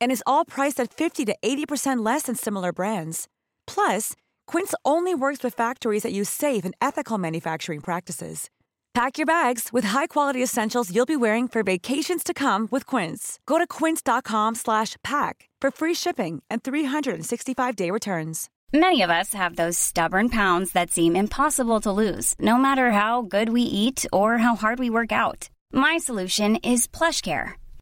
And is all priced at 50 to 80% less than similar brands. Plus, Quince only works with factories that use safe and ethical manufacturing practices. Pack your bags with high-quality essentials you'll be wearing for vacations to come with Quince. Go to quince.com/pack for free shipping and 365-day returns. Many of us have those stubborn pounds that seem impossible to lose, no matter how good we eat or how hard we work out. My solution is PlushCare.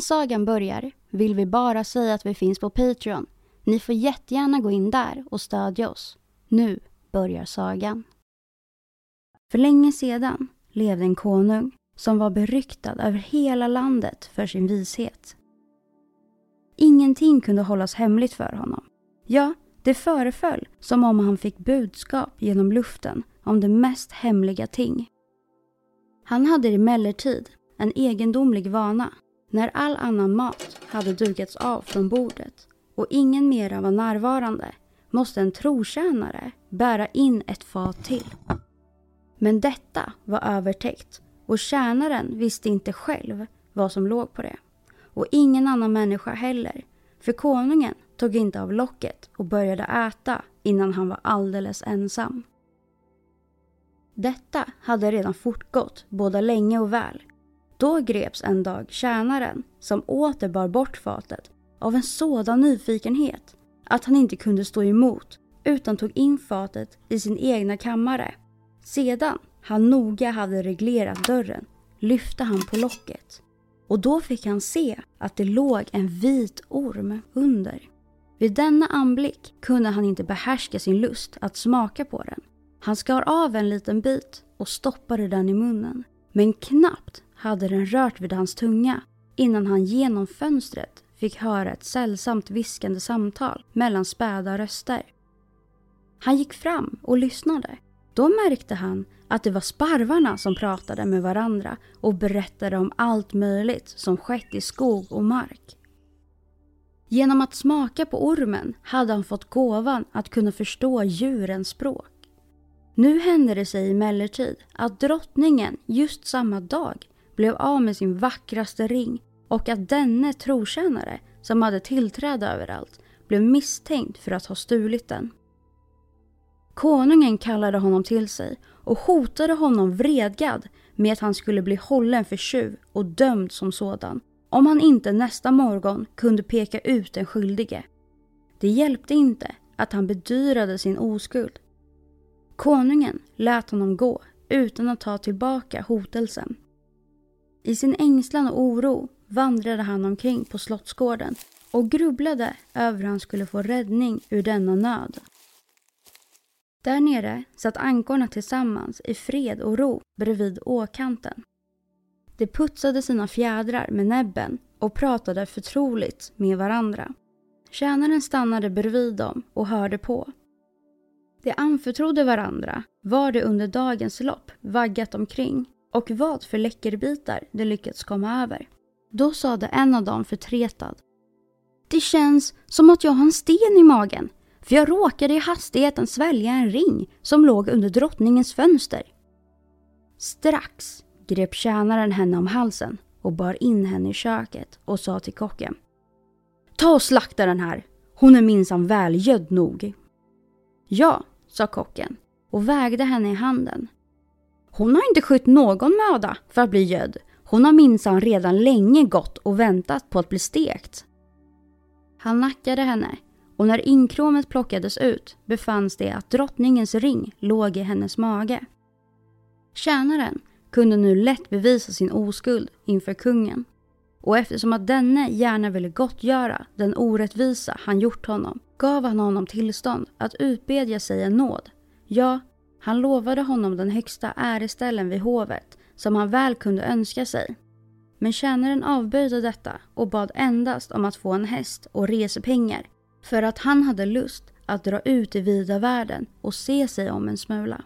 Innan sagan börjar vill vi bara säga att vi finns på Patreon. Ni får jättegärna gå in där och stödja oss. Nu börjar sagan. För länge sedan levde en konung som var beryktad över hela landet för sin vishet. Ingenting kunde hållas hemligt för honom. Ja, det föreföll som om han fick budskap genom luften om de mest hemliga ting. Han hade emellertid en egendomlig vana. När all annan mat hade dukats av från bordet och ingen mera var närvarande måste en trotjänare bära in ett fat till. Men detta var övertäckt och tjänaren visste inte själv vad som låg på det. Och ingen annan människa heller, för konungen tog inte av locket och började äta innan han var alldeles ensam. Detta hade redan fortgått både länge och väl då greps en dag tjänaren som åter bar bort fatet av en sådan nyfikenhet att han inte kunde stå emot utan tog in fatet i sin egna kammare. Sedan han noga hade reglerat dörren lyfte han på locket och då fick han se att det låg en vit orm under. Vid denna anblick kunde han inte behärska sin lust att smaka på den. Han skar av en liten bit och stoppade den i munnen. Men knappt hade den rört vid hans tunga innan han genom fönstret fick höra ett sällsamt viskande samtal mellan späda röster. Han gick fram och lyssnade. Då märkte han att det var sparvarna som pratade med varandra och berättade om allt möjligt som skett i skog och mark. Genom att smaka på ormen hade han fått gåvan att kunna förstå djurens språk. Nu hände det sig emellertid att drottningen just samma dag blev av med sin vackraste ring och att denne trotjänare som hade tillträde överallt blev misstänkt för att ha stulit den. Konungen kallade honom till sig och hotade honom vredgad med att han skulle bli hållen för tjuv och dömd som sådan om han inte nästa morgon kunde peka ut den skyldige. Det hjälpte inte att han bedyrade sin oskuld. Konungen lät honom gå utan att ta tillbaka hotelsen. I sin ängslan och oro vandrade han omkring på slottsgården och grubblade över hur han skulle få räddning ur denna nöd. Där nere satt ankorna tillsammans i fred och ro bredvid åkanten. De putsade sina fjädrar med näbben och pratade förtroligt med varandra. Tjänaren stannade bredvid dem och hörde på. De anförtrodde varandra var de under dagens lopp vaggat omkring och vad för läckerbitar de lyckats komma över. Då sade en av dem förtretad. Det känns som att jag har en sten i magen, för jag råkade i hastigheten svälja en ring som låg under drottningens fönster. Strax grep tjänaren henne om halsen och bar in henne i köket och sa till kocken. Ta och slakta den här, hon är minsann välgödd nog. Ja, sa kocken och vägde henne i handen hon har inte skött någon möda för att bli gödd. Hon har minsann redan länge gått och väntat på att bli stekt. Han nackade henne och när inkråmet plockades ut befanns det att drottningens ring låg i hennes mage. Tjänaren kunde nu lätt bevisa sin oskuld inför kungen och eftersom att denne gärna ville gottgöra den orättvisa han gjort honom gav han honom tillstånd att utbedja sig en nåd. Ja, han lovade honom den högsta äreställen vid hovet som han väl kunde önska sig. Men tjänaren avböjde detta och bad endast om att få en häst och resepengar för att han hade lust att dra ut i vida världen och se sig om en smula.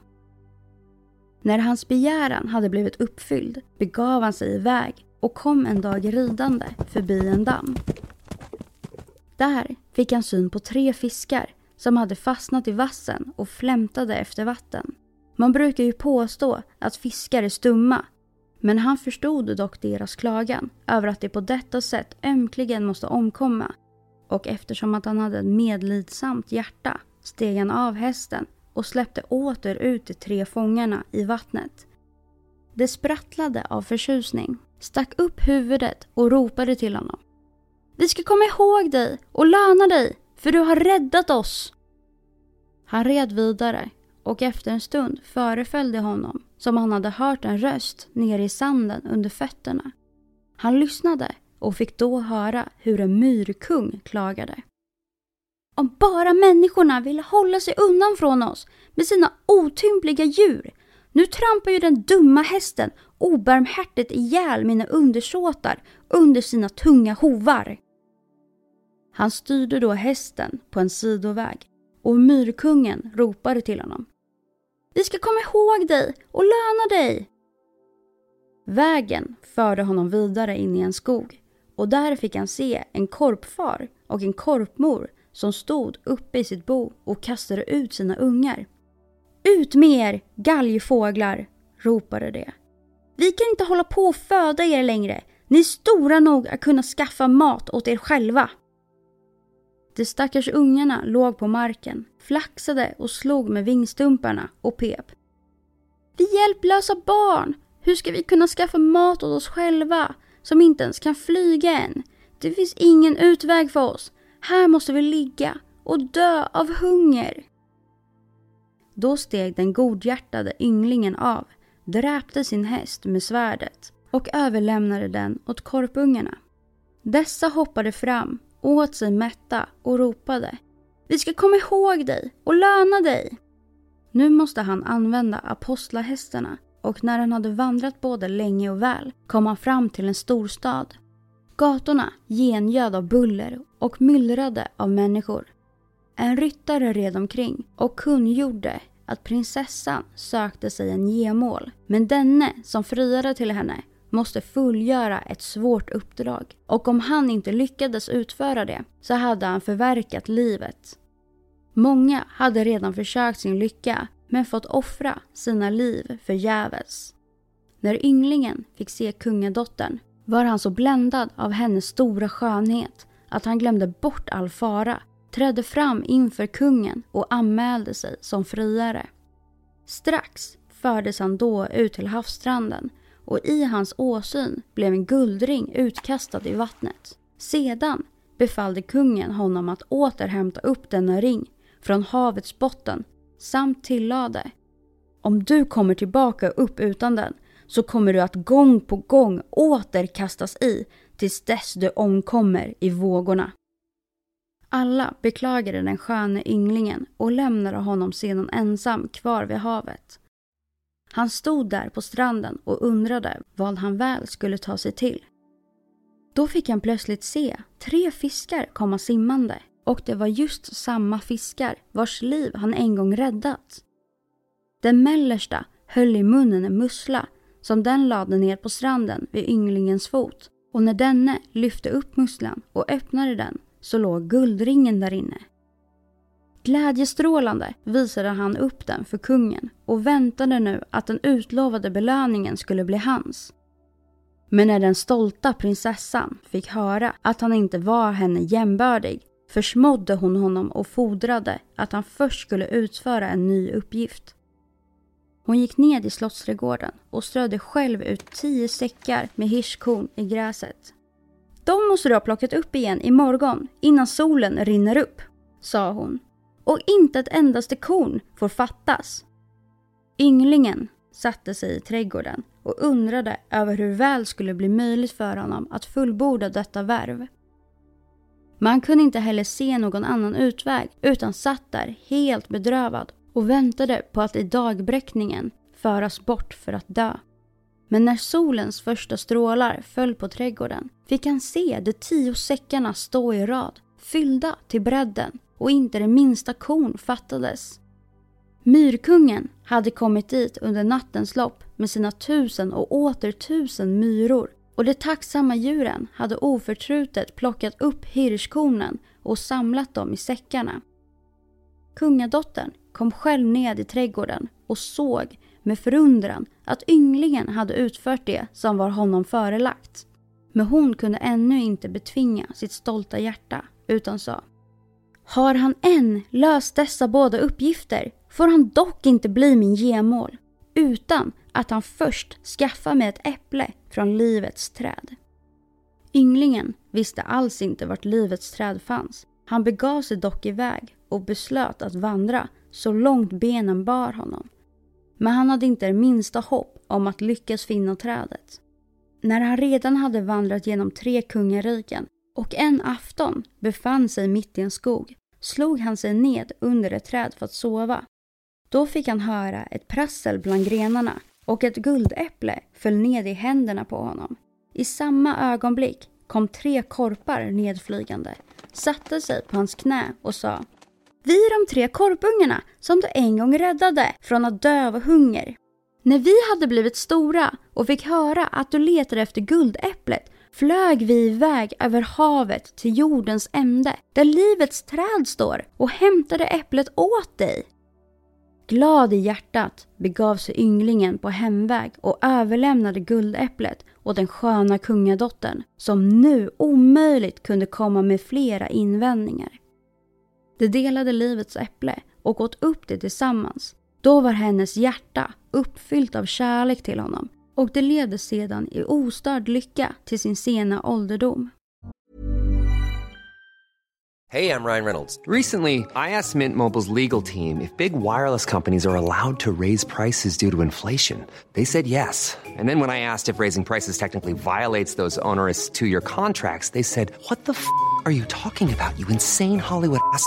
När hans begäran hade blivit uppfylld begav han sig iväg och kom en dag ridande förbi en damm. Där fick han syn på tre fiskar som hade fastnat i vassen och flämtade efter vatten. Man brukar ju påstå att fiskar är stumma men han förstod dock deras klagan över att de på detta sätt ömkligen måste omkomma och eftersom att han hade ett medlidsamt hjärta steg han av hästen och släppte åter ut de tre fångarna i vattnet. De sprattlade av förtjusning, stack upp huvudet och ropade till honom. Vi ska komma ihåg dig och löna dig, för du har räddat oss. Han red vidare och efter en stund föreföll det honom som han hade hört en röst nere i sanden under fötterna. Han lyssnade och fick då höra hur en myrkung klagade. Om bara människorna ville hålla sig undan från oss med sina otympliga djur. Nu trampar ju den dumma hästen obarmhärtigt ihjäl mina undersåtar under sina tunga hovar. Han styrde då hästen på en sidoväg och myrkungen ropade till honom. Vi ska komma ihåg dig och löna dig. Vägen förde honom vidare in i en skog och där fick han se en korpfar och en korpmor som stod uppe i sitt bo och kastade ut sina ungar. Ut med er, galgfåglar! ropade de. Vi kan inte hålla på och föda er längre. Ni är stora nog att kunna skaffa mat åt er själva. De stackars ungarna låg på marken, flaxade och slog med vingstumparna och pep. Vi hjälplösa barn! Hur ska vi kunna skaffa mat åt oss själva, som inte ens kan flyga än? Det finns ingen utväg för oss. Här måste vi ligga och dö av hunger. Då steg den godhjärtade ynglingen av, dräpte sin häst med svärdet och överlämnade den åt korpungarna. Dessa hoppade fram, åt sig mätta och ropade Vi ska komma ihåg dig och löna dig. Nu måste han använda apostlahästarna och när han hade vandrat både länge och väl kom han fram till en storstad. Gatorna gengöd av buller och myllrade av människor. En ryttare red omkring och kungjorde att prinsessan sökte sig en gemål. Men denne som friade till henne måste fullgöra ett svårt uppdrag. Och om han inte lyckades utföra det så hade han förverkat livet. Många hade redan försökt sin lycka men fått offra sina liv förgäves. När ynglingen fick se kungadottern var han så bländad av hennes stora skönhet att han glömde bort all fara, trädde fram inför kungen och anmälde sig som friare. Strax fördes han då ut till havsstranden och i hans åsyn blev en guldring utkastad i vattnet. Sedan befallde kungen honom att åter hämta upp denna ring från havets botten samt tillade Om du kommer tillbaka upp utan den så kommer du att gång på gång åter kastas i tills dess du omkommer i vågorna. Alla beklagade den sköne ynglingen och lämnade honom sedan ensam kvar vid havet. Han stod där på stranden och undrade vad han väl skulle ta sig till. Då fick han plötsligt se tre fiskar komma simmande och det var just samma fiskar vars liv han en gång räddat. Den mellersta höll i munnen en mussla som den lade ner på stranden vid ynglingens fot och när denne lyfte upp musslan och öppnade den så låg guldringen där inne. Glädjestrålande visade han upp den för kungen och väntade nu att den utlovade belöningen skulle bli hans. Men när den stolta prinsessan fick höra att han inte var henne jämbördig försmådde hon honom och fordrade att han först skulle utföra en ny uppgift. Hon gick ned i slottsträdgården och strödde själv ut tio säckar med hirschkorn i gräset. De måste du ha plockat upp igen imorgon innan solen rinner upp, sa hon. Och inte ett endaste korn får fattas. Ynglingen satte sig i trädgården och undrade över hur väl skulle bli möjligt för honom att fullborda detta värv. Man kunde inte heller se någon annan utväg utan satt där helt bedrövad och väntade på att i dagbräckningen föras bort för att dö. Men när solens första strålar föll på trädgården fick han se de tio säckarna stå i rad, fyllda till bredden och inte det minsta korn fattades. Myrkungen hade kommit dit under nattens lopp med sina tusen och åter tusen myror och de tacksamma djuren hade oförtrutet plockat upp hirschkornen och samlat dem i säckarna. Kungadottern kom själv ned i trädgården och såg med förundran att ynglingen hade utfört det som var honom förelagt. Men hon kunde ännu inte betvinga sitt stolta hjärta utan sa har han än löst dessa båda uppgifter får han dock inte bli min gemål utan att han först skaffar mig ett äpple från livets träd. Ynglingen visste alls inte vart livets träd fanns. Han begav sig dock iväg och beslöt att vandra så långt benen bar honom. Men han hade inte det minsta hopp om att lyckas finna trädet. När han redan hade vandrat genom tre kungariken och en afton befann sig mitt i en skog slog han sig ned under ett träd för att sova. Då fick han höra ett prassel bland grenarna och ett guldäpple föll ned i händerna på honom. I samma ögonblick kom tre korpar nedflygande, satte sig på hans knä och sa Vi är de tre korpungarna som du en gång räddade från att dö av hunger. När vi hade blivit stora och fick höra att du letade efter guldäpplet flög vi iväg över havet till jordens ände där livets träd står och hämtade äpplet åt dig. Glad i hjärtat begav sig ynglingen på hemväg och överlämnade guldäpplet åt den sköna kungadottern som nu omöjligt kunde komma med flera invändningar. De delade livets äpple och åt upp det tillsammans. Då var hennes hjärta uppfyllt av kärlek till honom och de levde sedan i ostörd lycka till sin sena ålderdom. Hey, I'm Ryan Reynolds. Recently, I asked Mint Mobile's legal team if big wireless companies are allowed to raise prices due to inflation. They said yes. And then when I asked if raising prices technically violates those onerous two-year contracts, they said, "What the f*** are you talking about? You insane Hollywood ass."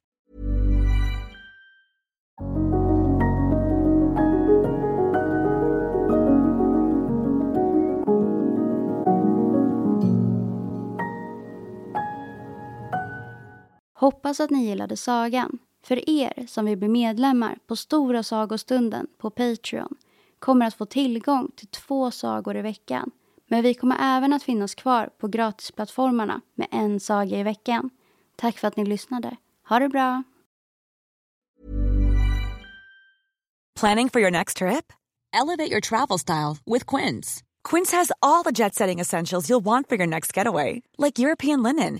Hoppas att ni gillade sagan. För er som vill bli medlemmar på Stora sagostunden på Patreon kommer att få tillgång till två sagor i veckan. Men vi kommer även att finnas kvar på gratisplattformarna med en saga i veckan. Tack för att ni lyssnade. Ha det bra! Planning for your next trip? Elevate your travel style with Quince. Quince has all the jet-setting essentials you'll want for your next getaway, like European linen,